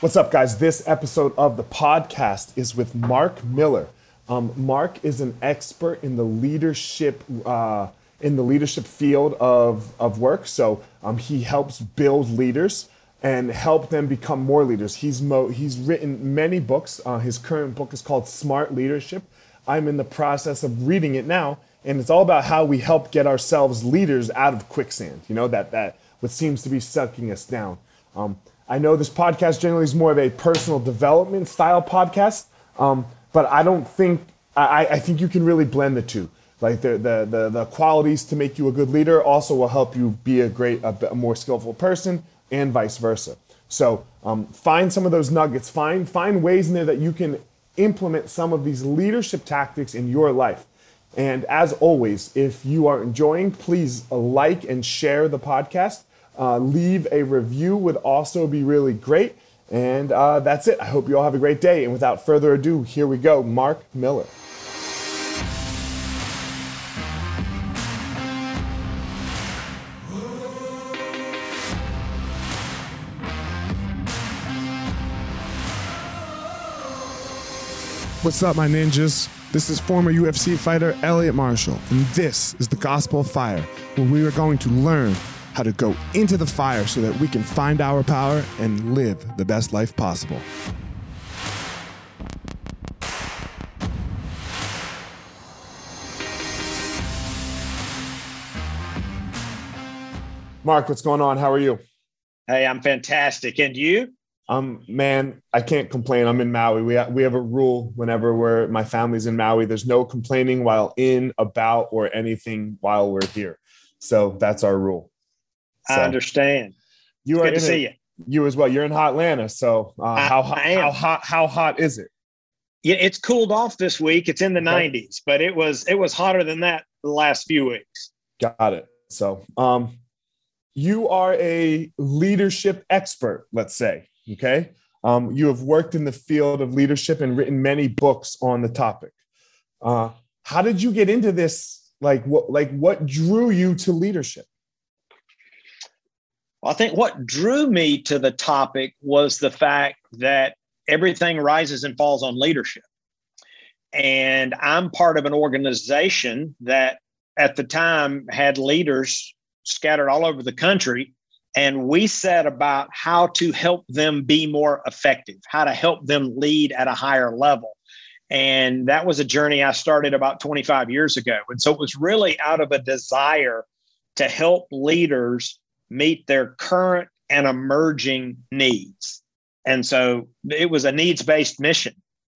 What's up, guys? This episode of the podcast is with Mark Miller. Um, Mark is an expert in the leadership uh, in the leadership field of, of work. So um, he helps build leaders and help them become more leaders. He's mo- he's written many books. Uh, his current book is called Smart Leadership. I'm in the process of reading it now, and it's all about how we help get ourselves leaders out of quicksand. You know that that what seems to be sucking us down. Um, I know this podcast generally is more of a personal development style podcast, um, but I don't think I, I, think you can really blend the two. Like the, the, the the qualities to make you a good leader also will help you be a great, a, a more skillful person, and vice versa. So um, find some of those nuggets. Find find ways in there that you can implement some of these leadership tactics in your life. And as always, if you are enjoying, please like and share the podcast uh, leave a review would also be really great. And uh, that's it. I hope you all have a great day. And without further ado, here we go. Mark Miller. What's up, my ninjas? This is former UFC fighter Elliot Marshall, and this is the Gospel of Fire, where we are going to learn how to go into the fire so that we can find our power and live the best life possible. Mark, what's going on? How are you? Hey, I'm fantastic. And you? Um, man, I can't complain. I'm in Maui. We ha- we have a rule whenever we're my family's in Maui. There's no complaining while in, about, or anything while we're here. So that's our rule. So I understand. You are good to see you. You as well. You're in hot Atlanta. So uh, I, how hot? How hot? How hot is it? Yeah, it's cooled off this week. It's in the okay. 90s, but it was it was hotter than that the last few weeks. Got it. So, um, you are a leadership expert, let's say. Okay. Um, you have worked in the field of leadership and written many books on the topic. Uh, how did you get into this? Like what? Like what drew you to leadership? I think what drew me to the topic was the fact that everything rises and falls on leadership. And I'm part of an organization that at the time had leaders scattered all over the country. And we set about how to help them be more effective, how to help them lead at a higher level. And that was a journey I started about 25 years ago. And so it was really out of a desire to help leaders meet their current and emerging needs. And so it was a needs based mission.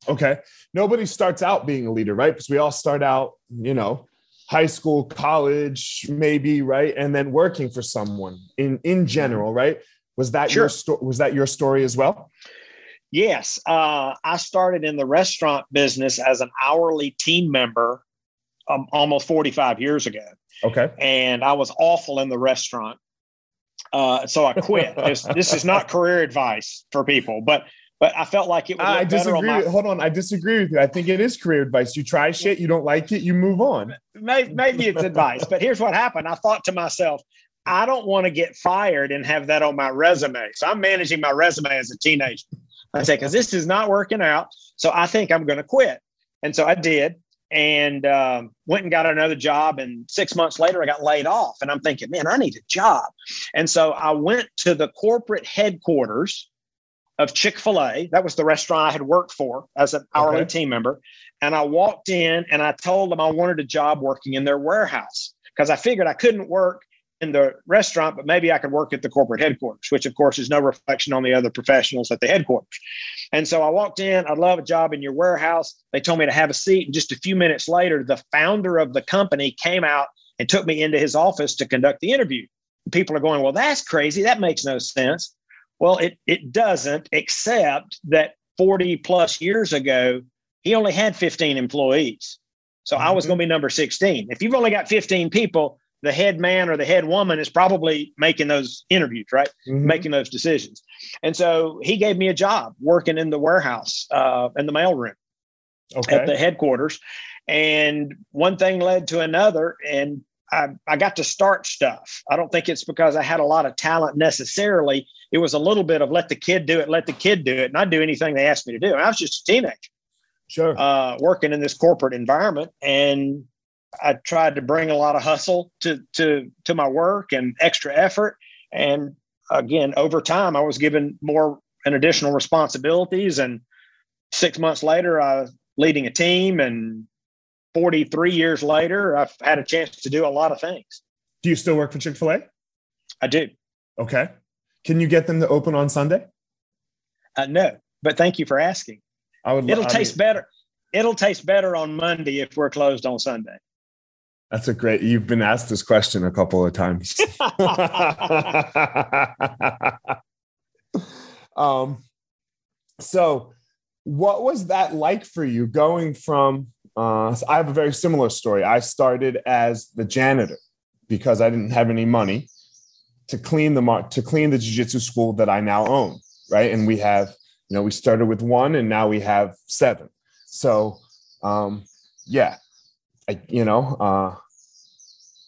Okay. Nobody starts out being a leader, right? Because we all start out, you know, high school, college, maybe, right? And then working for someone in in general, right? Was that sure. your story? Was that your story as well? Yes. Uh, I started in the restaurant business as an hourly team member um, almost 45 years ago. Okay. And I was awful in the restaurant. Uh, so I quit. this, this is not career advice for people, but but I felt like it would. I disagree. My- hold on, I disagree with you. I think it is career advice. You try shit, you don't like it, you move on. Maybe, maybe it's advice, but here's what happened. I thought to myself, I don't want to get fired and have that on my resume. So I'm managing my resume as a teenager. I say, because this is not working out. So I think I'm going to quit. And so I did and um, went and got another job. And six months later, I got laid off. And I'm thinking, man, I need a job. And so I went to the corporate headquarters of Chick fil A. That was the restaurant I had worked for as an hourly okay. team member. And I walked in and I told them I wanted a job working in their warehouse because I figured I couldn't work in the restaurant, but maybe I could work at the corporate headquarters, which of course is no reflection on the other professionals at the headquarters. And so I walked in, I'd love a job in your warehouse. They told me to have a seat. And just a few minutes later, the founder of the company came out and took me into his office to conduct the interview. People are going, Well, that's crazy. That makes no sense. Well, it, it doesn't, except that 40 plus years ago, he only had 15 employees. So mm-hmm. I was mm-hmm. going to be number 16. If you've only got 15 people, the head man or the head woman is probably making those interviews, right? Mm-hmm. Making those decisions. And so he gave me a job working in the warehouse, uh, in the mailroom okay. at the headquarters. And one thing led to another. And I, I got to start stuff. I don't think it's because I had a lot of talent necessarily. It was a little bit of let the kid do it, let the kid do it, not do anything they asked me to do. I was just a teenager, sure, uh, working in this corporate environment, and I tried to bring a lot of hustle to to to my work and extra effort. And again, over time, I was given more and additional responsibilities. And six months later, I was leading a team and 43 years later, I've had a chance to do a lot of things. Do you still work for Chick fil A? I do. Okay. Can you get them to open on Sunday? Uh, no, but thank you for asking. I would. It'll I taste mean, better. It'll taste better on Monday if we're closed on Sunday. That's a great. You've been asked this question a couple of times. um, so, what was that like for you going from uh, I have a very similar story. I started as the janitor because I didn't have any money to clean the to clean the jiu-jitsu school that I now own, right? And we have, you know, we started with one and now we have seven. So, um, yeah, I, you know, uh,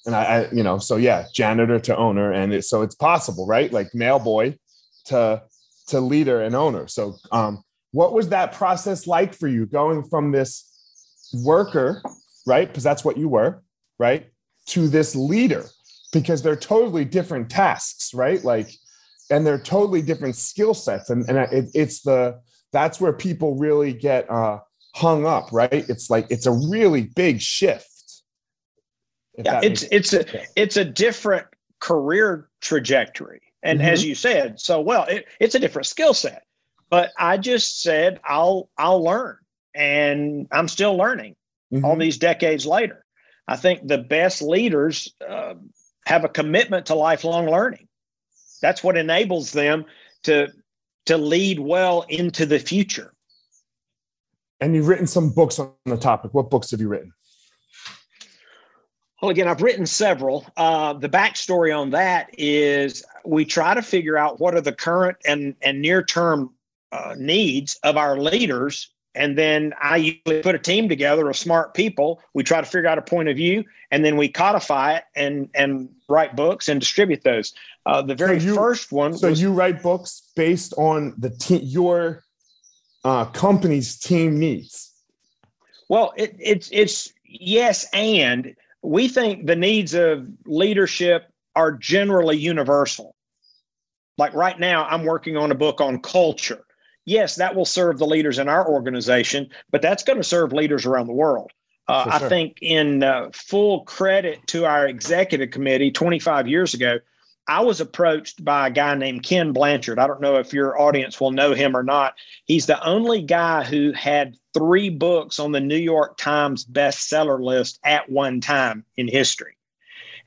and I, I, you know, so yeah, janitor to owner, and it, so it's possible, right? Like mail boy to to leader and owner. So, um, what was that process like for you going from this worker, right? Because that's what you were, right? To this leader, because they're totally different tasks, right? Like, and they're totally different skill sets. And, and it, it's the, that's where people really get uh, hung up, right? It's like, it's a really big shift. Yeah, it's, it's a, it's a different career trajectory. And mm-hmm. as you said, so well, it, it's a different skill set. But I just said, I'll, I'll learn and I'm still learning mm-hmm. all these decades later. I think the best leaders uh, have a commitment to lifelong learning. That's what enables them to to lead well into the future. And you've written some books on the topic. What books have you written? Well, again, I've written several. Uh, the backstory on that is we try to figure out what are the current and, and near term uh, needs of our leaders and then I usually put a team together of smart people. We try to figure out a point of view, and then we codify it and and write books and distribute those. Uh, the very so you, first one. So was, you write books based on the team, your uh, company's team needs. Well, it, it's it's yes, and we think the needs of leadership are generally universal. Like right now, I'm working on a book on culture yes, that will serve the leaders in our organization, but that's going to serve leaders around the world. Uh, sure. I think, in uh, full credit to our executive committee 25 years ago, I was approached by a guy named Ken Blanchard. I don't know if your audience will know him or not. He's the only guy who had three books on the New York Times bestseller list at one time in history.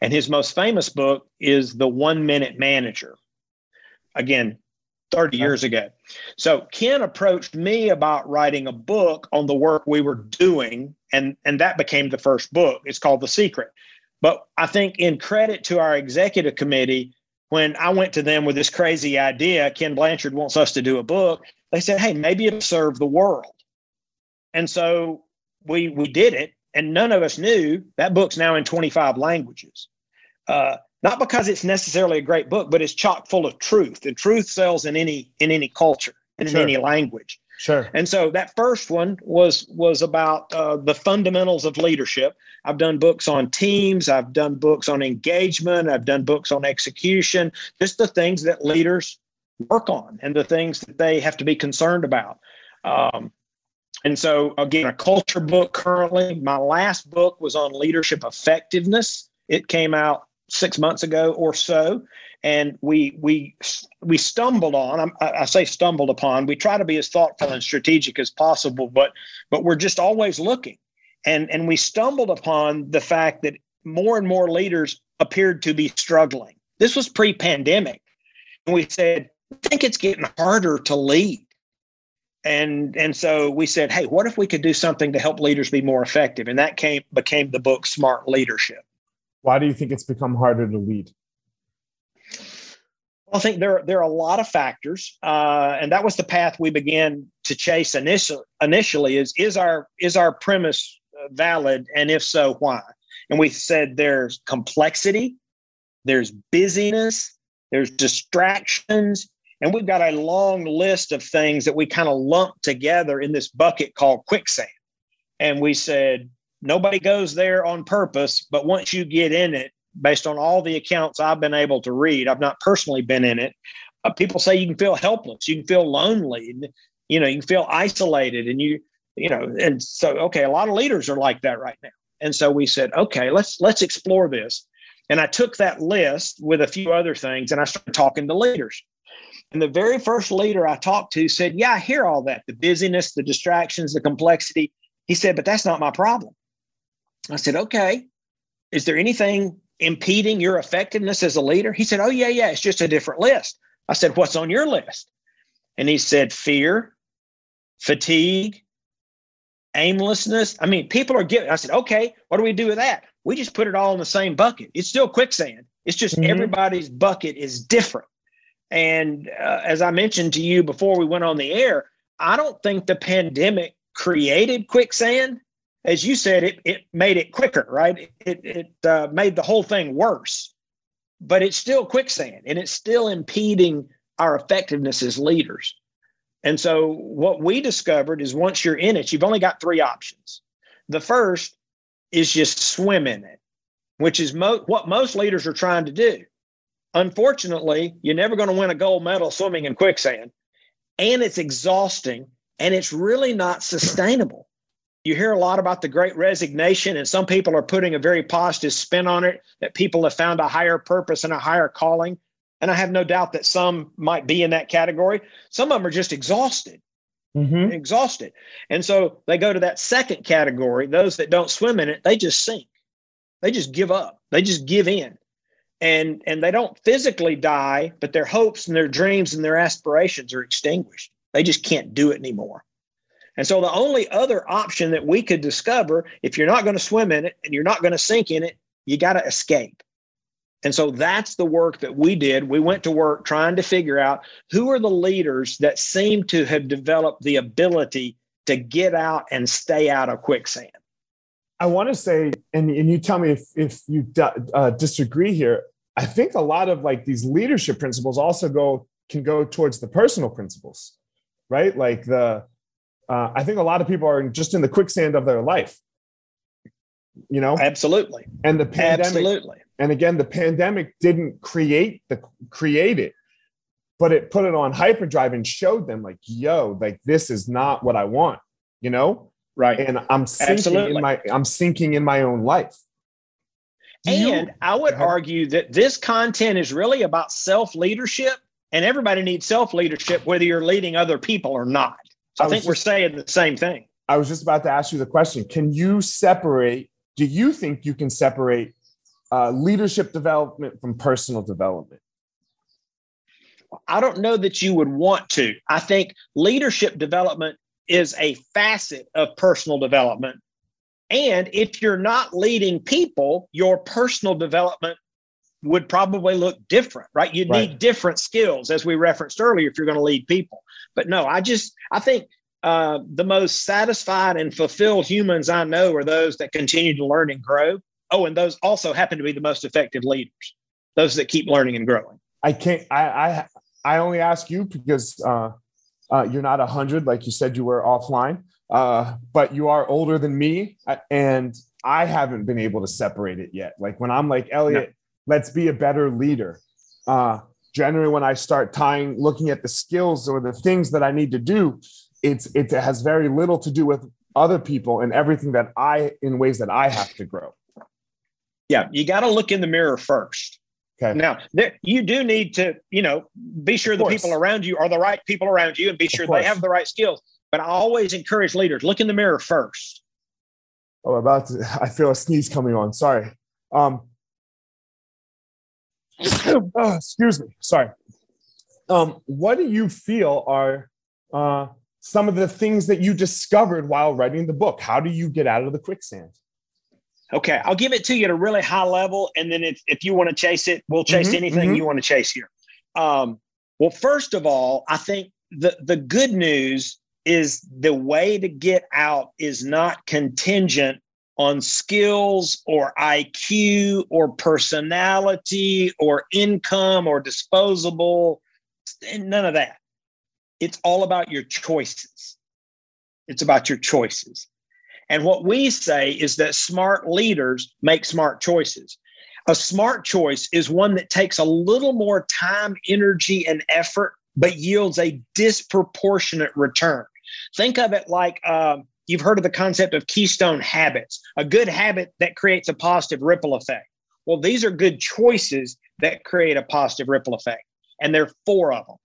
And his most famous book is The One Minute Manager. Again, 30 years ago. So Ken approached me about writing a book on the work we were doing, and, and that became the first book. It's called The Secret. But I think, in credit to our executive committee, when I went to them with this crazy idea, Ken Blanchard wants us to do a book, they said, hey, maybe it'll serve the world. And so we we did it, and none of us knew that book's now in 25 languages. Uh, not because it's necessarily a great book, but it's chock full of truth, and truth sells in any in any culture and sure. in any language. Sure. And so that first one was was about uh, the fundamentals of leadership. I've done books on teams. I've done books on engagement. I've done books on execution. Just the things that leaders work on and the things that they have to be concerned about. Um, and so again, a culture book currently. My last book was on leadership effectiveness. It came out six months ago or so, and we we we stumbled on. I, I say stumbled upon. We try to be as thoughtful and strategic as possible, but but we're just always looking, and and we stumbled upon the fact that more and more leaders appeared to be struggling. This was pre-pandemic, and we said, I think it's getting harder to lead and and so we said hey what if we could do something to help leaders be more effective and that came became the book smart leadership why do you think it's become harder to lead? I think there there are a lot of factors, uh, and that was the path we began to chase initially. Initially, is is our is our premise uh, valid, and if so, why? And we said there's complexity, there's busyness, there's distractions, and we've got a long list of things that we kind of lump together in this bucket called quicksand. And we said, nobody goes there on purpose, but once you get in it, based on all the accounts I've been able to read, I've not personally been in it. Uh, people say you can feel helpless, you can feel lonely, and, you know, you can feel isolated, and you, you know, and so okay, a lot of leaders are like that right now. And so we said, okay, let's let's explore this. And I took that list with a few other things, and I started talking to leaders. And the very first leader I talked to said, Yeah, I hear all that the busyness, the distractions, the complexity. He said, But that's not my problem. I said, Okay. Is there anything impeding your effectiveness as a leader? He said, Oh, yeah, yeah. It's just a different list. I said, What's on your list? And he said, Fear, fatigue, aimlessness. I mean, people are getting, I said, Okay, what do we do with that? We just put it all in the same bucket. It's still quicksand. It's just mm-hmm. everybody's bucket is different. And uh, as I mentioned to you before we went on the air, I don't think the pandemic created quicksand. As you said, it, it made it quicker, right? It, it uh, made the whole thing worse, but it's still quicksand and it's still impeding our effectiveness as leaders. And so, what we discovered is once you're in it, you've only got three options. The first is just swim in it, which is mo- what most leaders are trying to do unfortunately, you're never going to win a gold medal swimming in quicksand. And it's exhausting and it's really not sustainable. You hear a lot about the great resignation, and some people are putting a very positive spin on it that people have found a higher purpose and a higher calling. And I have no doubt that some might be in that category. Some of them are just exhausted, mm-hmm. exhausted. And so they go to that second category. Those that don't swim in it, they just sink. They just give up. They just give in and and they don't physically die but their hopes and their dreams and their aspirations are extinguished they just can't do it anymore and so the only other option that we could discover if you're not going to swim in it and you're not going to sink in it you got to escape and so that's the work that we did we went to work trying to figure out who are the leaders that seem to have developed the ability to get out and stay out of quicksand I want to say, and, and you tell me if, if you uh, disagree here. I think a lot of like these leadership principles also go can go towards the personal principles, right? Like the, uh, I think a lot of people are just in the quicksand of their life. You know, absolutely. And the pandemic, absolutely. And again, the pandemic didn't create the create it, but it put it on hyperdrive and showed them like, yo, like this is not what I want. You know, Right. And I'm sinking Absolutely. in my I'm sinking in my own life. Do and you, I would argue that this content is really about self-leadership and everybody needs self-leadership whether you're leading other people or not. So I, I think just, we're saying the same thing. I was just about to ask you the question. Can you separate do you think you can separate uh, leadership development from personal development? I don't know that you would want to. I think leadership development is a facet of personal development. And if you're not leading people, your personal development would probably look different, right? You right. need different skills, as we referenced earlier, if you're going to lead people. But no, I just, I think uh, the most satisfied and fulfilled humans I know are those that continue to learn and grow. Oh, and those also happen to be the most effective leaders, those that keep learning and growing. I can't, I, I, I only ask you because uh, uh, you're not a 100 like you said you were offline, uh, but you are older than me. Uh, and I haven't been able to separate it yet. Like when I'm like, Elliot. Let's be a better leader. Uh, generally, when I start tying, looking at the skills or the things that I need to do, it's it has very little to do with other people and everything that I in ways that I have to grow. Yeah, you got to look in the mirror first. Okay. Now, there, you do need to, you know, be sure the people around you are the right people around you and be sure they have the right skills. But I always encourage leaders look in the mirror first. Oh, about to, I feel a sneeze coming on. Sorry. Um, oh, excuse me. Sorry. Um, what do you feel are uh, some of the things that you discovered while writing the book? How do you get out of the quicksand? Okay, I'll give it to you at a really high level, and then if, if you want to chase it, we'll chase mm-hmm, anything mm-hmm. you want to chase here. Um, well, first of all, I think the the good news is the way to get out is not contingent on skills or IQ or personality or income or disposable. None of that. It's all about your choices. It's about your choices. And what we say is that smart leaders make smart choices. A smart choice is one that takes a little more time, energy, and effort, but yields a disproportionate return. Think of it like um, you've heard of the concept of keystone habits, a good habit that creates a positive ripple effect. Well, these are good choices that create a positive ripple effect. And there are four of them.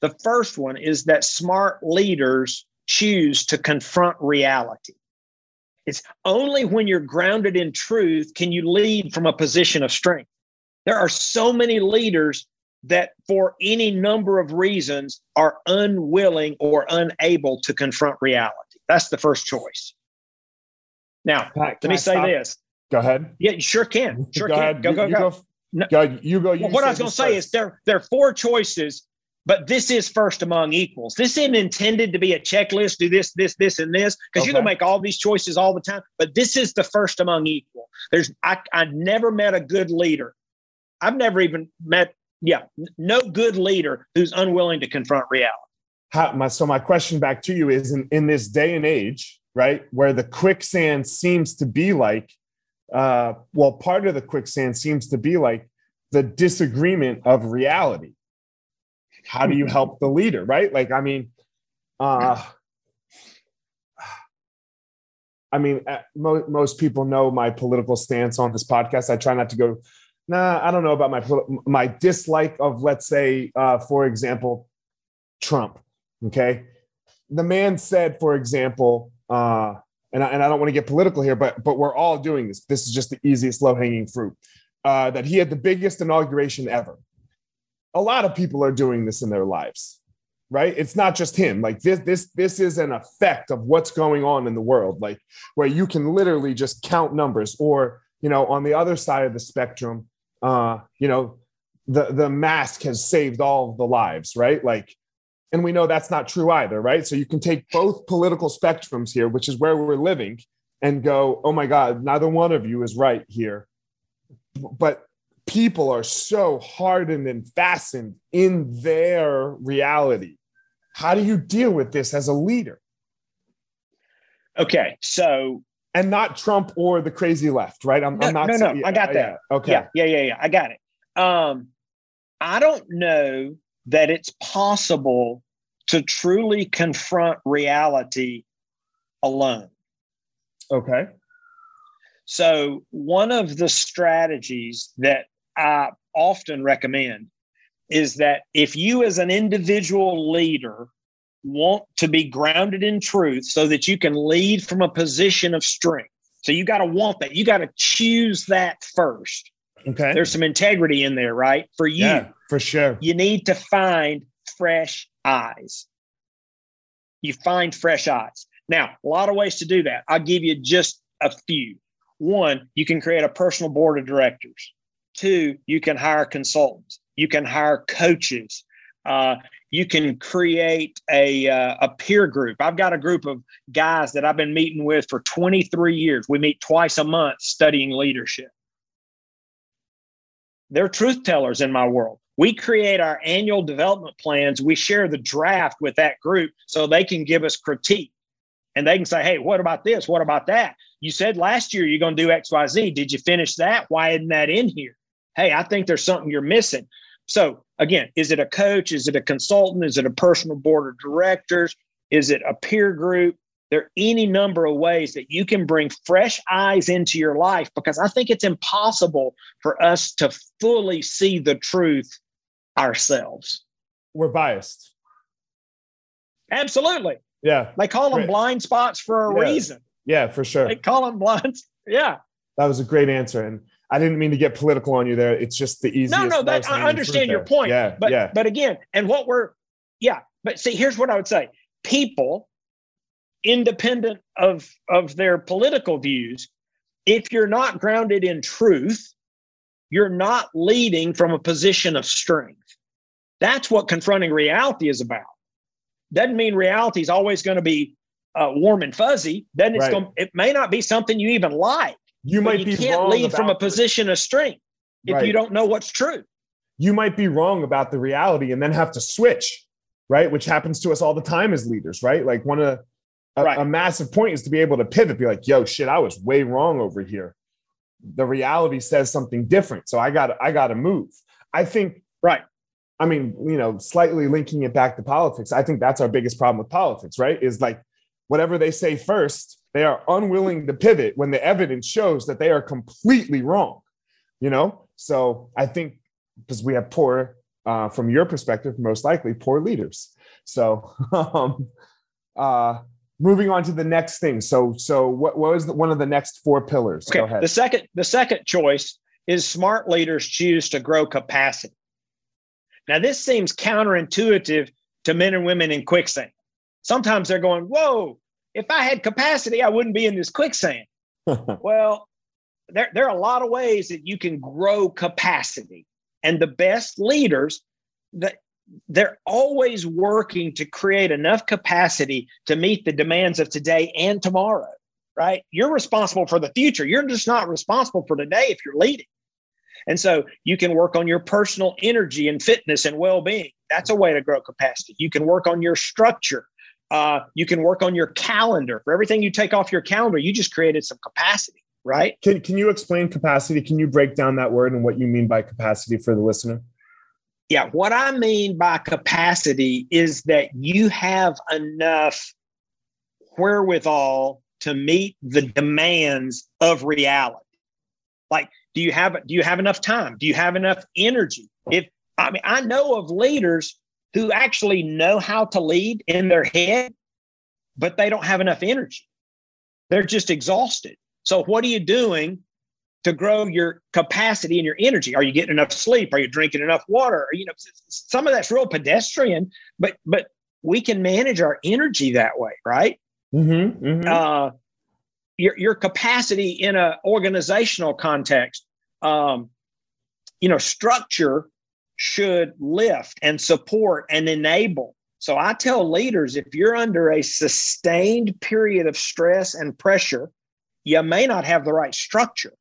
The first one is that smart leaders choose to confront reality. It's only when you're grounded in truth can you lead from a position of strength. There are so many leaders that, for any number of reasons, are unwilling or unable to confront reality. That's the first choice. Now, can let me I say stop? this. Go ahead. Yeah, you sure can. Sure go can. Ahead. Go, go, you, go. go. No. go you go. You well, what I was going to say is there, there are four choices but this is first among equals. This isn't intended to be a checklist, do this, this, this, and this, because okay. you're gonna make all these choices all the time. But this is the first among equal. There's I I never met a good leader. I've never even met, yeah, no good leader who's unwilling to confront reality. How, my, so my question back to you is in, in this day and age, right, where the quicksand seems to be like, uh, well, part of the quicksand seems to be like the disagreement of reality. How do you help the leader right? Like i mean uh i mean uh, mo- most people know my political stance on this podcast. I try not to go nah i don't know about my my dislike of let's say uh for example trump okay? The man said for example uh and I, and I don't want to get political here but but we're all doing this. This is just the easiest low hanging fruit uh, that he had the biggest inauguration ever. A lot of people are doing this in their lives right? It's not just him. Like this this this is an effect of what's going on in the world like where you can literally just count numbers or you know on the other side of the spectrum uh you know the the mask has saved all the lives right? Like and we know that's not true either right so you can take both political spectrums here which is where we're living and go oh my god neither one of you is right here but people are so hardened and fastened in their reality. How do you deal with this as a leader? Okay, so and not Trump or the crazy left, right? I'm, no, I'm not. No, no, I got that. Yeah, okay. Yeah, yeah, yeah, yeah. I got it. Um, I don't know that it's possible to truly confront reality alone. Okay. So, one of the strategies that I often recommend is that if you, as an individual leader, want to be grounded in truth so that you can lead from a position of strength. So you got to want that. You got to choose that first. Okay. There's some integrity in there, right? For you. Yeah, for sure. You need to find fresh eyes. You find fresh eyes. Now, a lot of ways to do that. I'll give you just a few. One, you can create a personal board of directors. Two, you can hire consultants. You can hire coaches. Uh, you can create a, uh, a peer group. I've got a group of guys that I've been meeting with for 23 years. We meet twice a month studying leadership. They're truth tellers in my world. We create our annual development plans. We share the draft with that group so they can give us critique and they can say, hey, what about this? What about that? You said last year you're going to do XYZ. Did you finish that? Why isn't that in here? hey, I think there's something you're missing. So again, is it a coach? Is it a consultant? Is it a personal board of directors? Is it a peer group? There are any number of ways that you can bring fresh eyes into your life because I think it's impossible for us to fully see the truth ourselves. We're biased. Absolutely. Yeah. They call them blind spots for a yeah. reason. Yeah, for sure. They call them blind. Yeah. That was a great answer. And I didn't mean to get political on you there. It's just the easiest. No, no, that, I understand your point. Yeah, but yeah. but again, and what we're yeah, but see, here's what I would say: people, independent of of their political views, if you're not grounded in truth, you're not leading from a position of strength. That's what confronting reality is about. Doesn't mean reality is always going to be uh, warm and fuzzy, then it's right. going. It may not be something you even like. You might you be. can't lead from a position of strength if right. you don't know what's true. You might be wrong about the reality and then have to switch, right? Which happens to us all the time as leaders, right? Like one of a, right. a massive point is to be able to pivot, be like, "Yo, shit, I was way wrong over here." The reality says something different, so I got I got to move. I think right I mean, you know, slightly linking it back to politics, I think that's our biggest problem with politics, right? Is like whatever they say first, they are unwilling to pivot when the evidence shows that they are completely wrong, you know? So I think because we have poor, uh, from your perspective, most likely poor leaders. So, um, uh, moving on to the next thing. So, so what, what was the, one of the next four pillars? Okay. The second, the second choice is smart leaders choose to grow capacity. Now, this seems counterintuitive to men and women in quicksand. Sometimes they're going, Whoa, if I had capacity, I wouldn't be in this quicksand. well, there, there are a lot of ways that you can grow capacity. And the best leaders, that they're always working to create enough capacity to meet the demands of today and tomorrow, right? You're responsible for the future. You're just not responsible for today if you're leading. And so you can work on your personal energy and fitness and well being. That's a way to grow capacity. You can work on your structure. Uh, you can work on your calendar. For everything you take off your calendar, you just created some capacity, right? Can, can you explain capacity? Can you break down that word and what you mean by capacity for the listener? Yeah, what I mean by capacity is that you have enough wherewithal to meet the demands of reality. Like do you have do you have enough time? Do you have enough energy? If I mean, I know of leaders who actually know how to lead in their head, but they don't have enough energy. They're just exhausted. So what are you doing to grow your capacity and your energy? Are you getting enough sleep? Are you drinking enough water? Or, you know, some of that's real pedestrian, but but we can manage our energy that way, right? Mm-hmm, mm-hmm. Uh, your, your capacity in an organizational context um, you know, structure should lift and support and enable. So I tell leaders if you're under a sustained period of stress and pressure, you may not have the right structure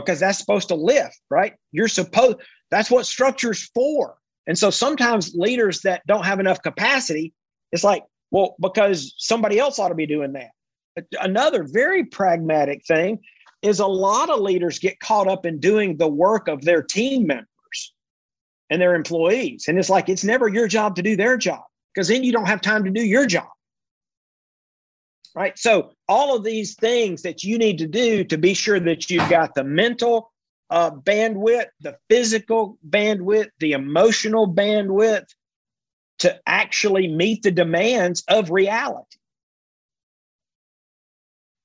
because that's supposed to lift, right? You're supposed that's what structure's for. And so sometimes leaders that don't have enough capacity, it's like, well, because somebody else ought to be doing that. Another very pragmatic thing is a lot of leaders get caught up in doing the work of their team members and their employees. And it's like, it's never your job to do their job because then you don't have time to do your job. Right. So, all of these things that you need to do to be sure that you've got the mental uh, bandwidth, the physical bandwidth, the emotional bandwidth to actually meet the demands of reality.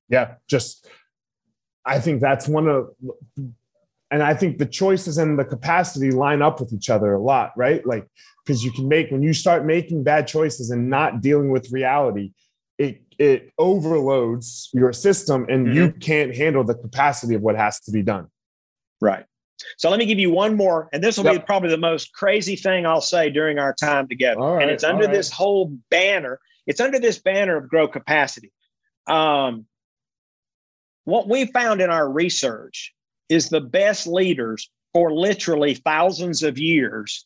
Yeah. Just I think that's one of, and I think the choices and the capacity line up with each other a lot, right? Like, because you can make, when you start making bad choices and not dealing with reality, it, it overloads your system and mm-hmm. you can't handle the capacity of what has to be done. Right. So let me give you one more, and this will yep. be probably the most crazy thing I'll say during our time together. Right, and it's under right. this whole banner. It's under this banner of grow capacity. Um, what we found in our research is the best leaders for literally thousands of years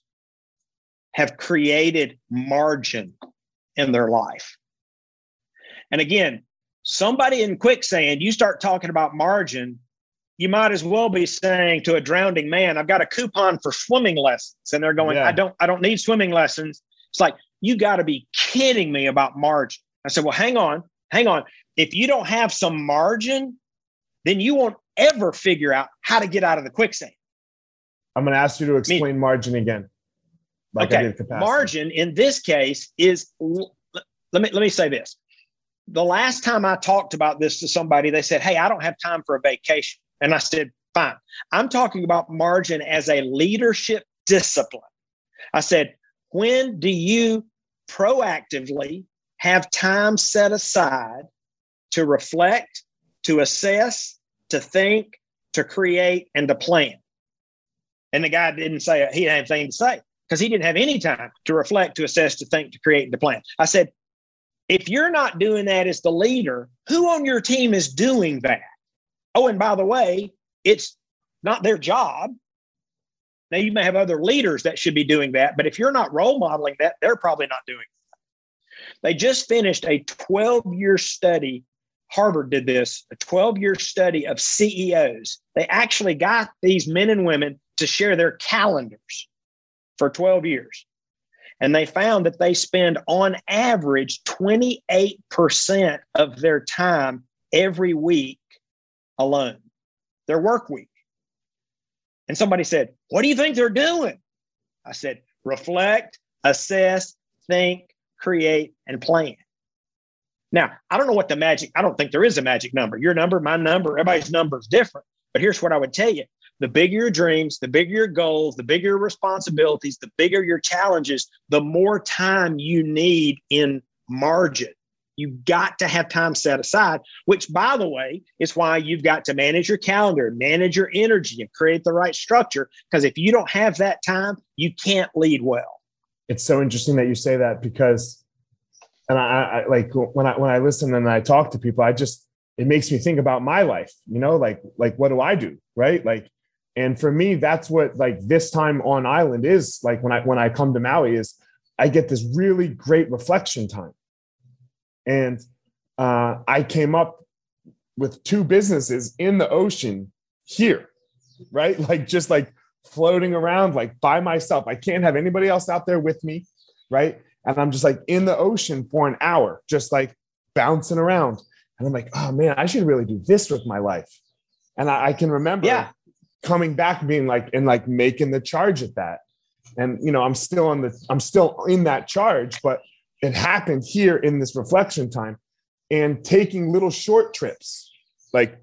have created margin in their life. And again, somebody in quicksand, you start talking about margin, you might as well be saying to a drowning man, I've got a coupon for swimming lessons. And they're going, yeah. I don't, I don't need swimming lessons. It's like, you got to be kidding me about margin. I said, well, hang on, hang on. If you don't have some margin, then you won't ever figure out how to get out of the quicksand. I'm going to ask you to explain I mean, margin again. Like okay, margin in this case is. Let me let me say this. The last time I talked about this to somebody, they said, "Hey, I don't have time for a vacation," and I said, "Fine." I'm talking about margin as a leadership discipline. I said, "When do you proactively have time set aside to reflect, to assess, to think, to create, and to plan. And the guy didn't say he didn't have anything to say because he didn't have any time to reflect, to assess, to think, to create, and to plan. I said, If you're not doing that as the leader, who on your team is doing that? Oh, and by the way, it's not their job. Now, you may have other leaders that should be doing that, but if you're not role modeling that, they're probably not doing it. They just finished a 12 year study. Harvard did this, a 12 year study of CEOs. They actually got these men and women to share their calendars for 12 years. And they found that they spend on average 28% of their time every week alone, their work week. And somebody said, What do you think they're doing? I said, Reflect, assess, think, create, and plan. Now, I don't know what the magic, I don't think there is a magic number. Your number, my number, everybody's number is different. But here's what I would tell you the bigger your dreams, the bigger your goals, the bigger your responsibilities, the bigger your challenges, the more time you need in margin. You've got to have time set aside, which, by the way, is why you've got to manage your calendar, manage your energy, and create the right structure. Because if you don't have that time, you can't lead well. It's so interesting that you say that because, and I, I like when I when I listen and I talk to people, I just it makes me think about my life. You know, like like what do I do, right? Like, and for me, that's what like this time on island is like when I when I come to Maui is I get this really great reflection time and uh, I came up with two businesses in the ocean here, right? Like just like floating around like by myself. I can't have anybody else out there with me, right? And I'm just like in the ocean for an hour, just like bouncing around. And I'm like, oh man, I should really do this with my life. And I, I can remember yeah. Coming back being like and like making the charge at that. And you know, I'm still on the I'm still in that charge, but it happened here in this reflection time and taking little short trips like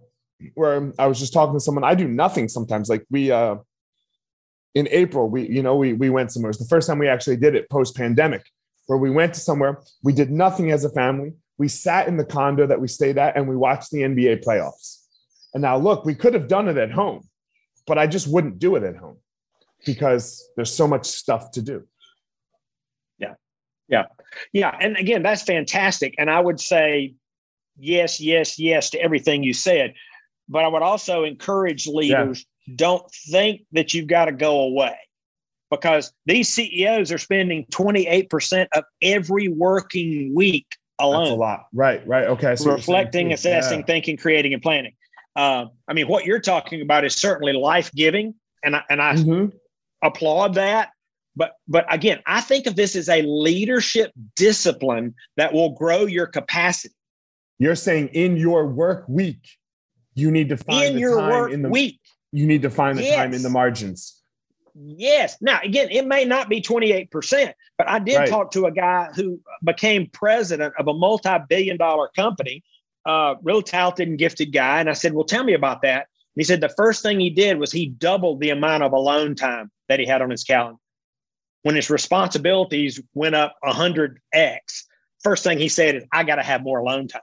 where i was just talking to someone i do nothing sometimes. Like we uh in april we you know we we went somewhere. It was the first time we actually did it post pandemic where we went to somewhere we did nothing as a family. We sat in the condo that we stayed at and we watched the nba playoffs. And now look we could have done it at home but i just wouldn't do it at home because there's so much stuff to do yeah. Yeah. Yeah. And again, that's fantastic. And I would say yes, yes, yes to everything you said. But I would also encourage leaders yeah. don't think that you've got to go away because these CEOs are spending 28% of every working week alone. That's a lot. Right, right. Okay. So reflecting, assessing, yeah. thinking, creating, and planning. Uh, I mean, what you're talking about is certainly life giving. And I, and I mm-hmm. applaud that. But but again, I think of this as a leadership discipline that will grow your capacity. You're saying in your work week, you need to find in your work in the week. You need to find the yes. time in the margins. Yes. Now, again, it may not be 28%, but I did right. talk to a guy who became president of a multi billion dollar company, uh, real talented and gifted guy. And I said, Well, tell me about that. And he said the first thing he did was he doubled the amount of alone time that he had on his calendar when his responsibilities went up 100x, first thing he said is, I got to have more alone time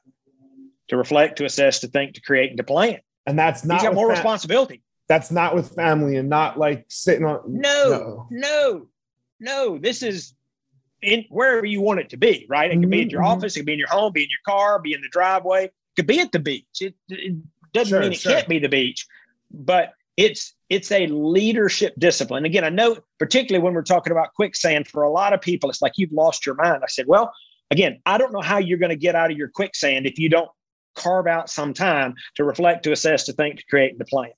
to reflect, to assess, to think, to create, and to plan. And that's not He's got more fam- responsibility. That's not with family and not like sitting on. No, no, no. no. This is in wherever you want it to be, right? It could mm-hmm, be in your mm-hmm. office, it could be in your home, be in your car, be in the driveway, it could be at the beach. It, it doesn't sure, mean it sure. can't be the beach, but it's it's a leadership discipline. Again, I know particularly when we're talking about quicksand, for a lot of people, it's like you've lost your mind. I said, well, again, I don't know how you're going to get out of your quicksand if you don't carve out some time to reflect, to assess, to think, to create, and to plan.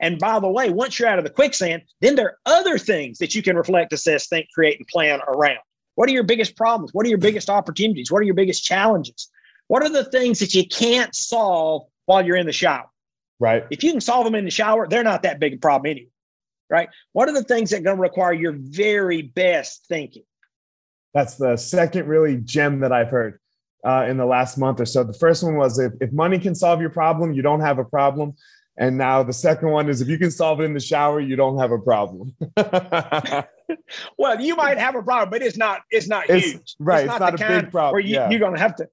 And by the way, once you're out of the quicksand, then there are other things that you can reflect, assess, think, create, and plan around. What are your biggest problems? What are your biggest opportunities? What are your biggest challenges? What are the things that you can't solve while you're in the shower? Right. If you can solve them in the shower, they're not that big a problem anyway. Right. What are the things that are going to require your very best thinking? That's the second really gem that I've heard uh, in the last month or so. The first one was if, if money can solve your problem, you don't have a problem. And now the second one is if you can solve it in the shower, you don't have a problem. well, you might have a problem, but it's not it's not it's, huge. Right. It's not, it's not a big problem. Where you, yeah. you're gonna have to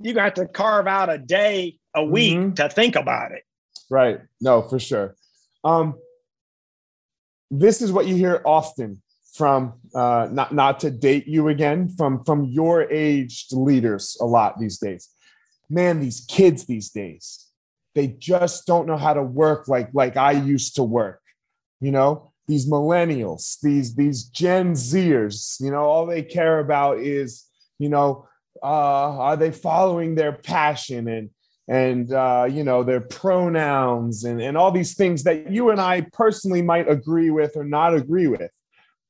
you're gonna have to carve out a day a week mm-hmm. to think about it. Right. No, for sure. Um, this is what you hear often from uh, not not to date you again from from your aged leaders a lot these days. Man, these kids these days, they just don't know how to work like like I used to work. You know, these millennials, these these Gen Zers, you know, all they care about is, you know, uh, are they following their passion and and uh, you know their pronouns and, and all these things that you and I personally might agree with or not agree with,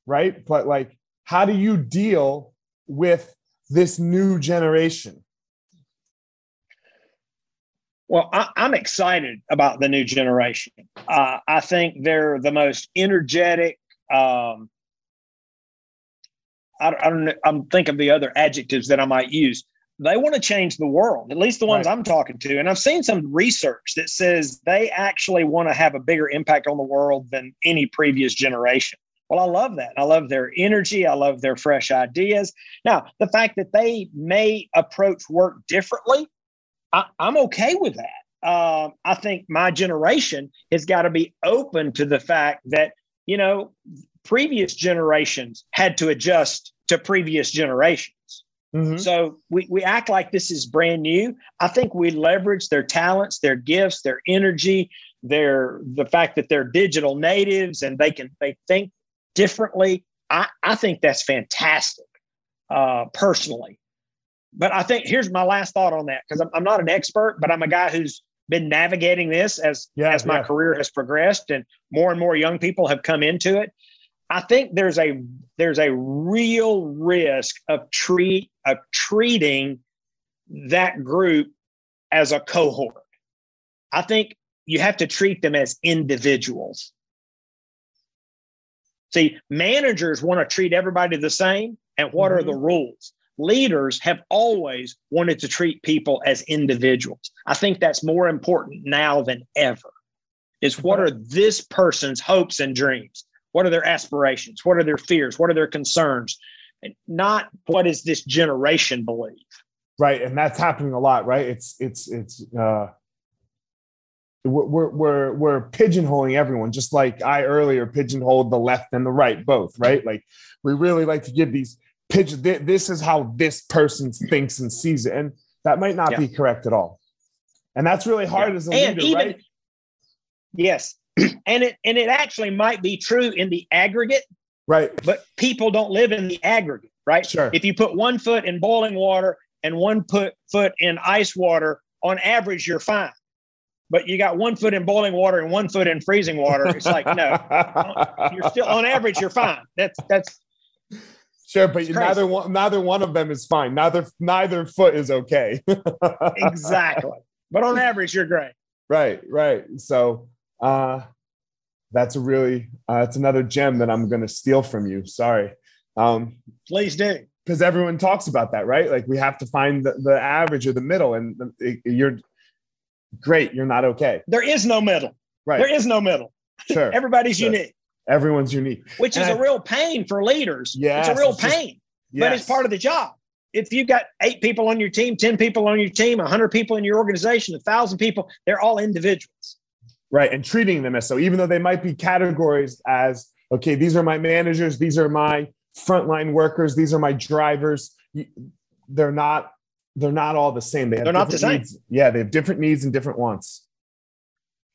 right? But like, how do you deal with this new generation? Well, I, am excited about the new generation. Uh, I think they're the most energetic. Um, I, I don't know. I'm thinking of the other adjectives that I might use. They want to change the world, at least the ones right. I'm talking to. And I've seen some research that says they actually want to have a bigger impact on the world than any previous generation. Well, I love that. I love their energy. I love their fresh ideas. Now, the fact that they may approach work differently, I, am okay with that. Uh, I think my generation has got to be open to the fact that, you know, previous generations had to adjust to previous generations. Mm-hmm. So we, we act like this is brand new. I think we leverage their talents, their gifts, their energy, their the fact that they're digital natives and they can they think differently. I, I think that's fantastic, uh, personally. But I think here's my last thought on that because I'm, I'm not an expert, but I'm a guy who's been navigating this as yeah, as my yeah. career has progressed and more and more young people have come into it. I think there's a there's a real risk of treat of treating that group as a cohort. I think you have to treat them as individuals. See, managers want to treat everybody the same. And what mm-hmm. are the rules? Leaders have always wanted to treat people as individuals. I think that's more important now than ever. Is what are this person's hopes and dreams? What are their aspirations? What are their fears? What are their concerns? Not what does this generation believe? Right, and that's happening a lot. Right, it's it's it's uh, we're we're we're pigeonholing everyone, just like I earlier pigeonholed the left and the right both. Right, like we really like to give these pigeon. This is how this person thinks and sees it, and that might not yeah. be correct at all. And that's really hard yeah. as a and leader, even, right? Yes, and it and it actually might be true in the aggregate right but people don't live in the aggregate right sure if you put one foot in boiling water and one put foot in ice water on average you're fine but you got one foot in boiling water and one foot in freezing water it's like no you're still on average you're fine that's that's Sure, but neither one neither one of them is fine. Neither neither foot is okay. exactly. But on average, you're great. Right, right. So uh, that's a really uh, it's another gem that I'm going to steal from you. Sorry. Um, Please do. Because everyone talks about that, right? Like we have to find the, the average or the middle, and the, you're great. You're not okay. There is no middle. Right. There is no middle. Sure. Everybody's sure. unique. Everyone's unique. Which and is I, a real pain for leaders. Yeah. It's a real it's pain, just, yes. but it's part of the job if you've got eight people on your team, 10 people on your team, 100 people in your organization, a 1,000 people, they're all individuals right? And treating them as so, even though they might be categorized as, okay, these are my managers, these are my frontline workers, these are my drivers. They're not. They're not all the same. They have they're not the same. Needs. Yeah, they have different needs and different wants.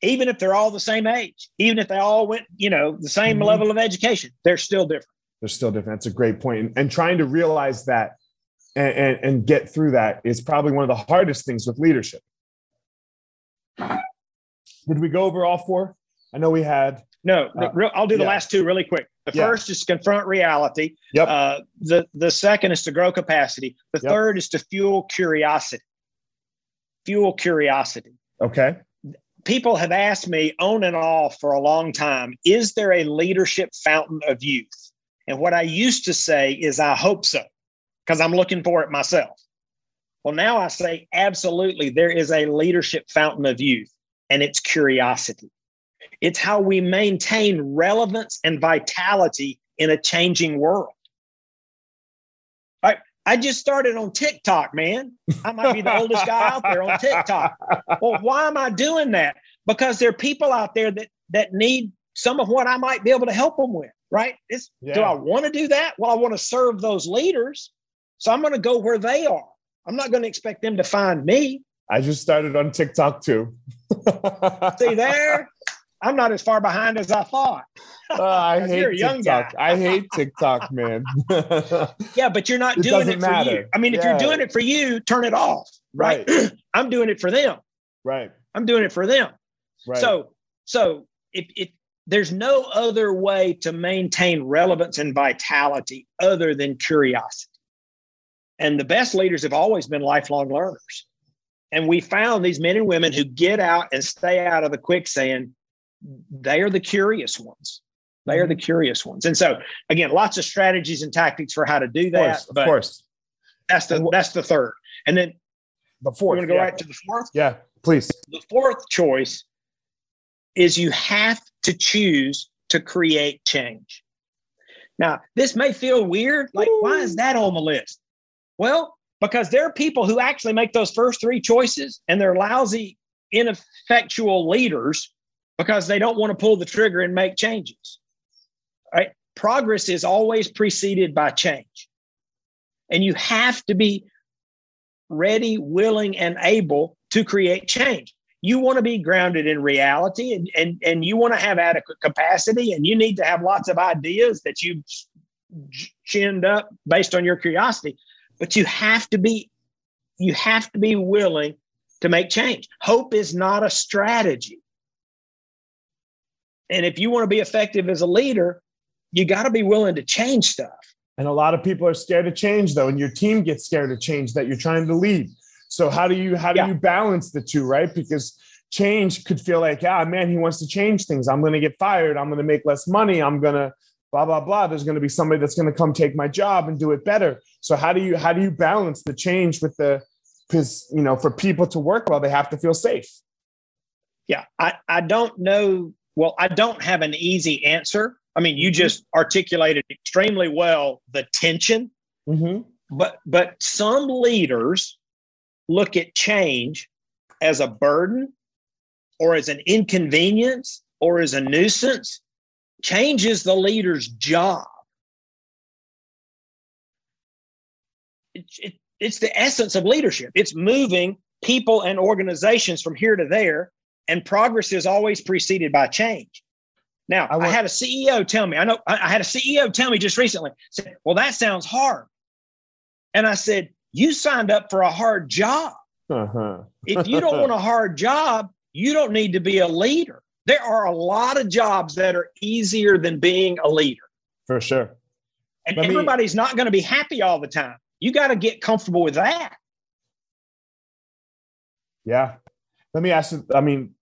Even if they're all the same age, even if they all went, you know, the same mm-hmm. level of education, they're still different. They're still different. That's a great point. And, and trying to realize that and, and, and get through that is probably one of the hardest things with leadership did we go over all four? I know we had. No, uh, real, I'll do the yeah. last two really quick. The yeah. first is confront reality. Yep. Uh, the the second is to grow capacity. The yep. third is to fuel curiosity. Fuel curiosity. Okay. People have asked me on and off for a long time: Is there a leadership fountain of youth? And what I used to say is, I hope so, because I'm looking for it myself. Well, now I say, absolutely, there is a leadership fountain of youth and it's curiosity. It's how we maintain relevance and vitality in a changing world. I, just started on TikTok, man. I might be the oldest guy out there on TikTok. Well, why am I doing that? Because there are people out there that that need some of what I might be able to help them with. right? It's, yeah. Do I want to do that? Well, I want to serve those leaders. So I'm going to go where they are. I'm not going to expect them to find me. I just started on TikTok too. See there? I'm not as far behind as I thought. Uh, I hate TikTok. I hate TikTok, man. yeah, but you're not it doing it for matter. you. I mean, yeah. if you're doing it for you, turn it off. Right. right. I'm doing it for them. Right. I'm doing it for them. Right. So, so if, if there's no other way to maintain relevance and vitality other than curiosity. And the best leaders have always been lifelong learners. And we found these men and women who get out and stay out of the quicksand, they are the curious ones. They are the mm-hmm. curious ones. And so again, lots of strategies and tactics for how to do that. Of course. Of course. That's the that's the third. And then the fourth. You want to go yeah. right to the fourth? Yeah, please. The fourth choice is you have to choose to create change. Now, this may feel weird. Like, Ooh. why is that on the list? Well, because there are people who actually make those first three choices and they're lousy, ineffectual leaders because they don't want to pull the trigger and make changes. Right? Progress is always preceded by change. And you have to be ready, willing, and able to create change. You want to be grounded in reality and, and, and you want to have adequate capacity, and you need to have lots of ideas that you've chinned up based on your curiosity. But you have to be you have to be willing to make change. Hope is not a strategy. And if you want to be effective as a leader, you got to be willing to change stuff. And a lot of people are scared to change though, and your team gets scared to change that you're trying to lead. So how do you how do yeah. you balance the two, right? Because change could feel like, ah, man, he wants to change things. I'm going to get fired. I'm going to make less money. I'm going to blah blah blah. There's going to be somebody that's going to come take my job and do it better. So how do you how do you balance the change with the because you know for people to work well, they have to feel safe. Yeah, I I don't know. Well, I don't have an easy answer I mean, you mm-hmm. just articulated extremely well the tension. Mm-hmm. But but some leaders look at change as a burden or as an inconvenience or as a nuisance. Change is the leader's job. It, it, it's the essence of leadership. It's moving people and organizations from here to there, and progress is always preceded by change. Now, I, I, had a CEO tell me, I know I had a CEO tell me just recently, said, Well, that sounds hard. And I said, You signed up for a hard job. Uh-huh. if you don't want a hard job, you don't need to be a leader. There are a lot of jobs that are easier than being a leader. For sure. And Let everybody's me... not going to be happy all the time. You got to get comfortable with that. Yeah. Let me ask you, I mean,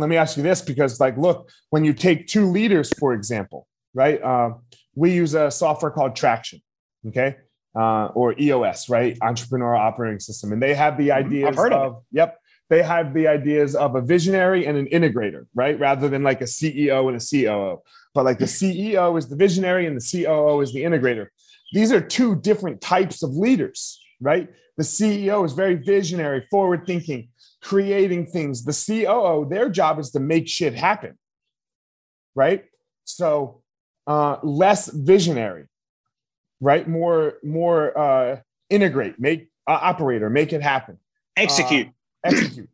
let me ask you this because like look when you take two leaders for example right uh, we use a software called traction okay uh, or eos right entrepreneur operating system and they have the mm-hmm. ideas I've heard of, of yep. They have the ideas of a visionary and an integrator right rather than like a ceo and a coo but like the ceo is the visionary and the coo is the integrator. These are two different types of leaders right? The ceo is very visionary forward thinking creating things. The COO, their job is to make shit happen, right? So uh, less visionary, right? More more uh, integrate, make uh, operator, make it happen, execute, uh, execute.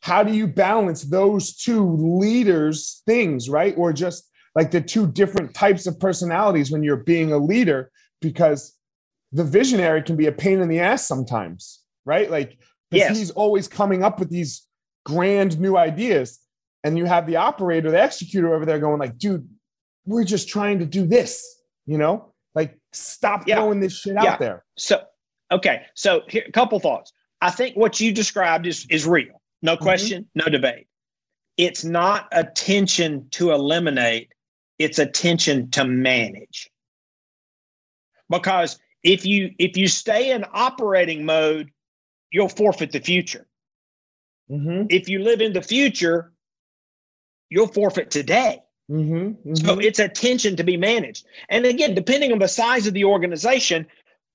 How do you balance those two leaders' things, right? Or just like the two different types of personalities when you're being a leader, because the visionary can be a pain in the ass sometimes, right? Like yes. he's always coming up with these grand new ideas. And you have the operator, the executor over there going like, dude, we're just trying to do this, you know, like stop yeah. throwing this shit yeah. out there. So, okay. So here, a couple thoughts. I think what you described is, is real. No mm-hmm. question, mm-hmm. no debate. It's not attention to eliminate, it's attention to manage. Because if you if you stay in operating mode you'll forfeit the future. Mm-hmm. If you live in the future, you'll forfeit today. Mm-hmm. Mm-hmm. So it's a tension to be managed. And again, depending on the size of the organization,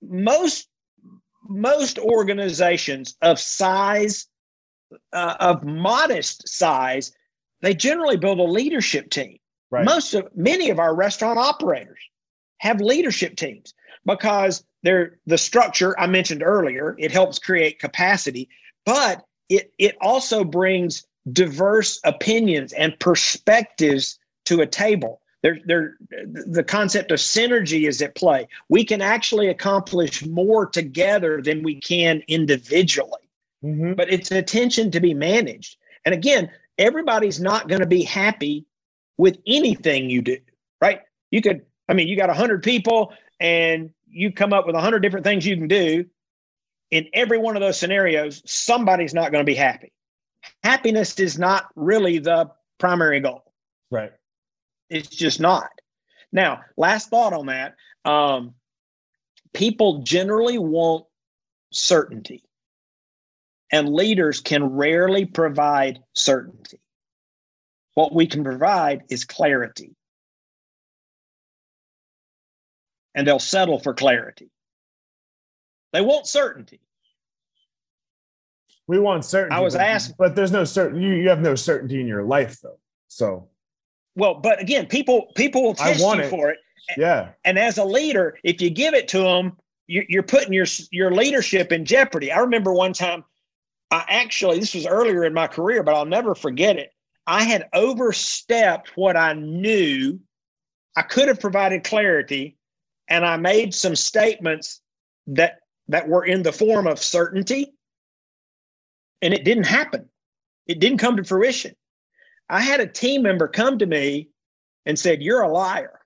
most most organizations of size, uh, of modest size, they generally build a leadership team. Right. Most of many of our restaurant operators have leadership teams because they're the structure I mentioned earlier. It helps create capacity, but it it also brings diverse opinions and perspectives to a table. There, there, the concept of synergy is at play. We can actually accomplish more together than we can individually. Mm-hmm. But it's attention to be managed. And again, everybody's not going to be happy with anything you do, right? You could, I mean, you got 100 people and you come up with 100 different things you can do. In every one of those scenarios, somebody's not going to be happy. Happiness is not really the primary goal. Right. It's just not. Now, last thought on that. Um, people generally want certainty and leaders can rarely provide certainty. What we can provide is clarity. And they'll settle for clarity. They want certainty. We want certainty. I was but, asked, but there's no certain. You, you have no certainty in your life, though. So, well, but again, people people will test you it. for it. Yeah. And as a leader, if you give it to them, you're putting your your leadership in jeopardy. I remember one time I actually, this was earlier in my career, but I'll never forget it. I had overstepped what I knew. I could have provided clarity, and I made some statements that that were in the form of certainty, and it didn't happen. It didn't come to fruition. I had a team member come to me and said, "You're a liar."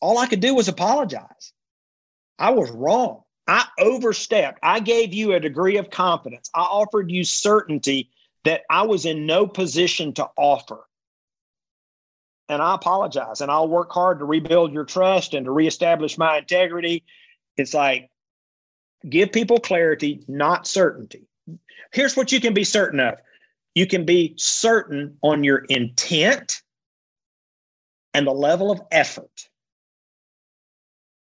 All I could do was apologize. I was wrong. I overstepped. I gave you a degree of confidence. I offered you certainty that I was in no position to offer. And I apologize. And I'll work hard to rebuild your trust and to reestablish my integrity. It's like give people clarity, not certainty. Here's what you can be certain of you can be certain on your intent and the level of effort.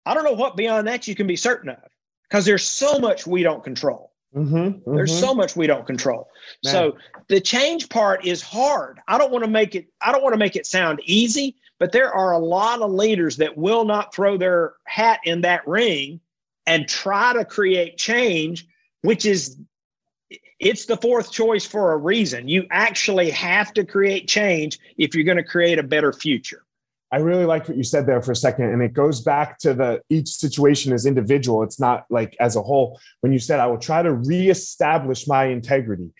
I don't know what beyond that you can be certain of because there's so much we don't control. Mm-hmm, mm-hmm. There's so much we don't control. Man. So the change part is hard. I don't want to make it. I don't want to make it sound easy, but there are a lot of leaders that will not throw their hat in that ring and try to create change, which is it's the fourth choice for a reason. You actually have to create change if you're going to create a better future. I really liked what you said there for a second. And it goes back to the each situation is individual. It's not like as a whole. When you said, I will try to reestablish my integrity.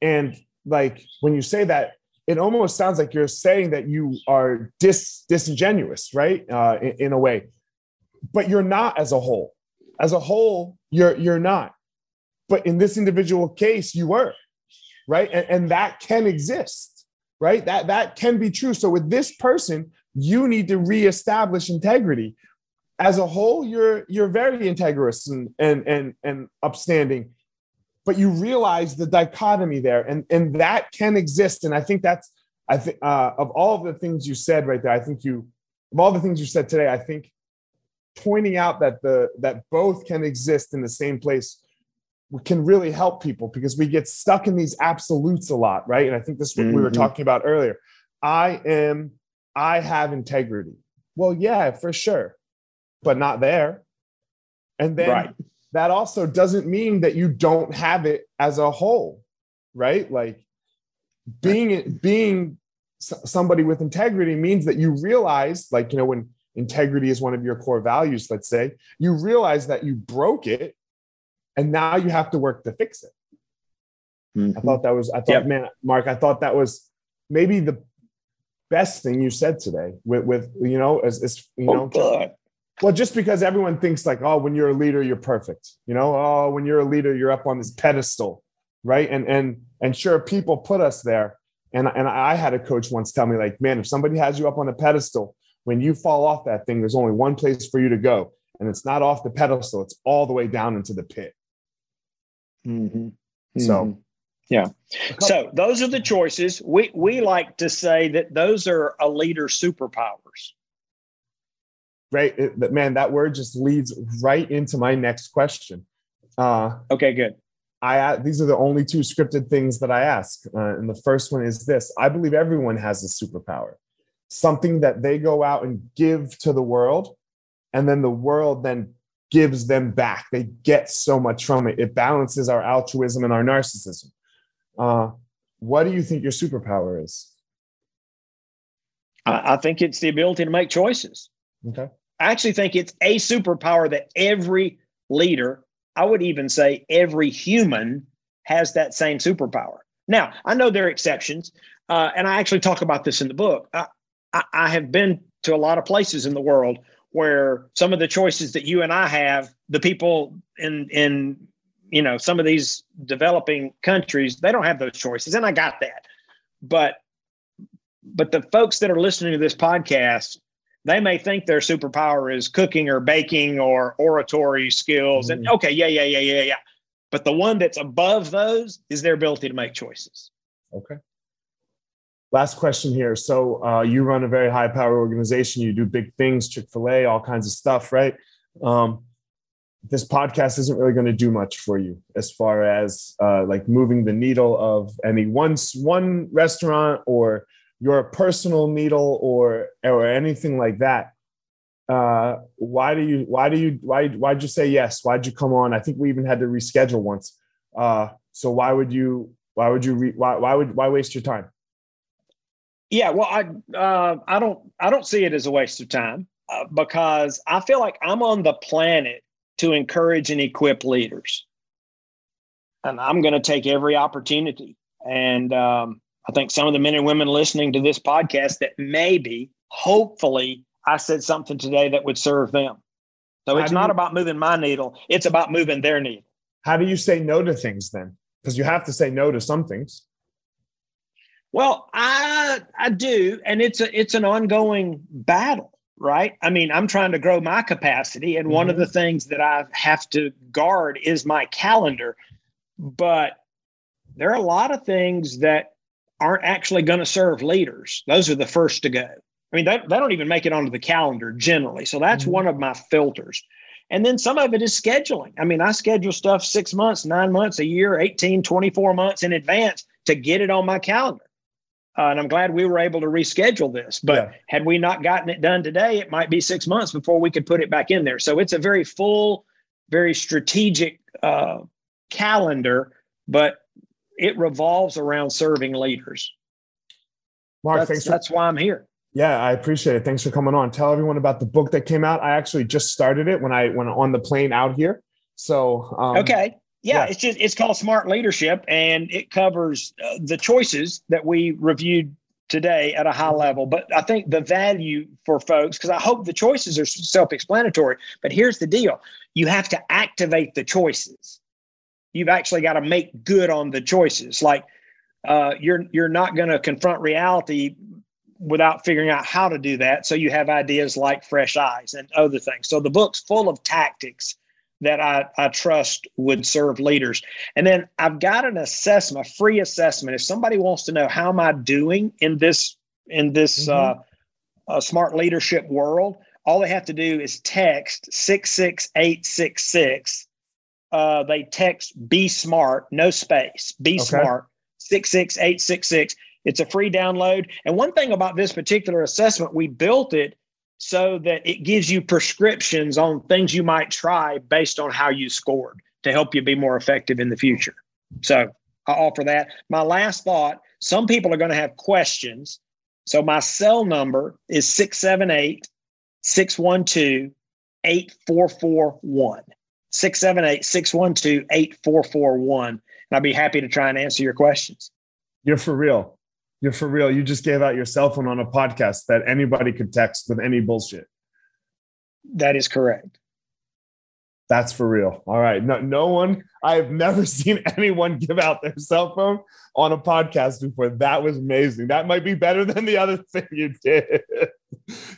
And like when you say that, it almost sounds like you're saying that you are dis, disingenuous, right? Uh, in, in a way. But you're not as a whole. As a whole, you're you're not. But in this individual case, you were, right? And, and that can exist, right? That that can be true. So with this person, you need to reestablish integrity. As a whole, you're you're very integrous and and and, and upstanding, but you realize the dichotomy there, and and that can exist. And I think that's I think uh, of all of the things you said right there, I think you of all the things you said today, I think pointing out that the that both can exist in the same place can really help people because we get stuck in these absolutes a lot, right? And I think this is what mm-hmm. we were mm-hmm. talking about earlier. I am I have integrity. Well, yeah, for sure, but not there. And then right. that also doesn't mean that you don't have it as a whole, right? Like being being somebody with integrity means that you realize, like you know, when integrity is one of your core values, let's say, you realize that you broke it, and now you have to work to fix it. Mm-hmm. I thought that was, I thought, yep. man, Mark, I thought that was maybe the best thing you said today with, with you know, as, as you oh, know, God. well, just because everyone thinks like, oh, when you're a leader, you're perfect. You know, oh, when you're a leader, you're up on this pedestal, right? And and and sure, people put us there. And and I had a coach once tell me like, man, if somebody has you up on a pedestal, when you fall off that thing, there's only one place for you to go, and it's not off the pedestal; it's all the way down into the pit. Mm-hmm. So. Yeah. So those are the choices. We we like to say that those are a leader's superpowers. Right. It, man, that word just leads right into my next question. Uh, okay, good. I these are the only two scripted things that I ask, uh, and the first one is this: I believe everyone has a superpower, something that they go out and give to the world, and then the world then gives them back. They get so much from it. It balances our altruism and our narcissism. Uh, what do you think your superpower is? I, I think it's the ability to make choices. Okay. I actually think it's a superpower that every leader I would even say every human has that same superpower. Now, I know there are exceptions, uh, and I actually talk about this in the book. I, I, I have been to a lot of places in the world where some of the choices that you and I have, the people in in you know some of these developing countries, they don't have those choices, and I got that. But but the folks that are listening to this podcast, they may think their superpower is cooking or baking or oratory skills. Mm-hmm. And okay, yeah, yeah, yeah, yeah, yeah. But the one that's above those is their ability to make choices. Okay. Last question here. So uh, you run a very high power organization. You do big things, Chick Fil A, all kinds of stuff, right? Um, this podcast isn't really going to do much for you as far as uh, like moving the needle of any one one restaurant or your personal needle or or anything like that. Uh, why do you why do you why why'd you say yes? Why'd you come on? I think we even had to reschedule once. Uh, so why would you why would you re, why why would why waste your time? Yeah well i uh, i don't i don't see it as a waste of time uh, because i feel like i'm on the planet to encourage and equip leaders and i'm going to take every opportunity and um, I think some of the men and women listening to this podcast that maybe, hopefully, I said something today that would serve them. So it's not you, about moving my needle, it's about moving their needle. How do you say no to things then? Because you have to say no to some things. Well, I I do, and it's a it's an ongoing battle, right? I mean, I'm trying to grow my capacity, and mm-hmm. one of mm-hmm. the things that I have to guard is my calendar. But there are a lot of things that aren't actually going to serve leaders. Those are the first to go. I mean, they, they don't even make it onto the calendar generally. So that's mm-hmm. one of my filters. And then some of it is scheduling. I mean, I schedule stuff six months, nine months, a year, 18, 24 months in advance to get it on my calendar. Uh, and I'm glad we were able to reschedule this. But yeah. had we not gotten it done today, it might be six months before we could put it back in there. So it's a very full, very strategic uh, calendar. But it revolves around serving leaders. Mark, that's, thanks. For, that's why I'm here. Yeah, I appreciate it. Thanks for coming on. Tell everyone about the book that came out. I actually just started it when I went on the plane out here. So um, okay, yeah, yeah, it's just it's called Smart Leadership, and it covers uh, the choices that we reviewed today at a high level. But I think the value for folks, because I hope the choices are self-explanatory. But here's the deal: you have to activate the choices you've actually got to make good on the choices. Like uh, you're you're not going to confront reality without figuring out how to do that. So you have ideas like fresh eyes and other things. So the book's full of tactics that I, I trust would serve leaders. And then I've got an assessment, a free assessment. If somebody wants to know how am I doing in this in this mm-hmm. uh, uh, smart leadership world, all they have to do is text six six eight six six uh, they text be smart, no space, be okay. smart, 66866. It's a free download. And one thing about this particular assessment, we built it so that it gives you prescriptions on things you might try based on how you scored to help you be more effective in the future. So I offer that. My last thought some people are going to have questions. So my cell number is 678 612 8441. 678 612 8441. And I'd be happy to try and answer your questions. You're for real. You're for real. You just gave out your cell phone on a podcast that anybody could text with any bullshit. That is correct. That's for real. All right. No, no one, I've never seen anyone give out their cell phone on a podcast before. That was amazing. That might be better than the other thing you did.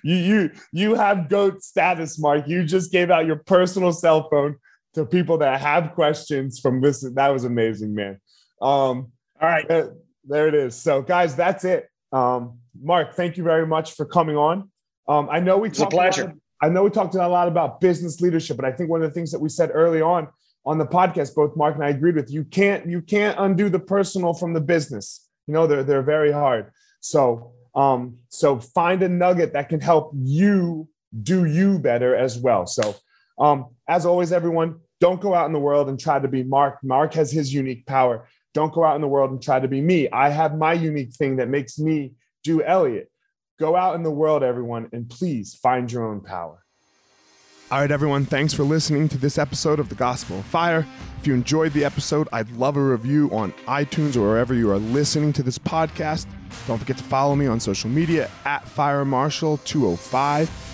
you you you have goat status, Mark. You just gave out your personal cell phone to people that have questions from this. That was amazing, man. Um, all right. There, there it is. So, guys, that's it. Um, Mark, thank you very much for coming on. Um, I know we it's talked a pleasure. I know we talked a lot about business leadership, but I think one of the things that we said early on on the podcast, both Mark and I agreed with you can't you can't undo the personal from the business. You know, they're they're very hard. So um, so find a nugget that can help you do you better as well. So um, as always, everyone, don't go out in the world and try to be Mark. Mark has his unique power. Don't go out in the world and try to be me. I have my unique thing that makes me do Elliot. Go out in the world, everyone, and please find your own power. All right, everyone, thanks for listening to this episode of The Gospel of Fire. If you enjoyed the episode, I'd love a review on iTunes or wherever you are listening to this podcast. Don't forget to follow me on social media at Fire Marshal 205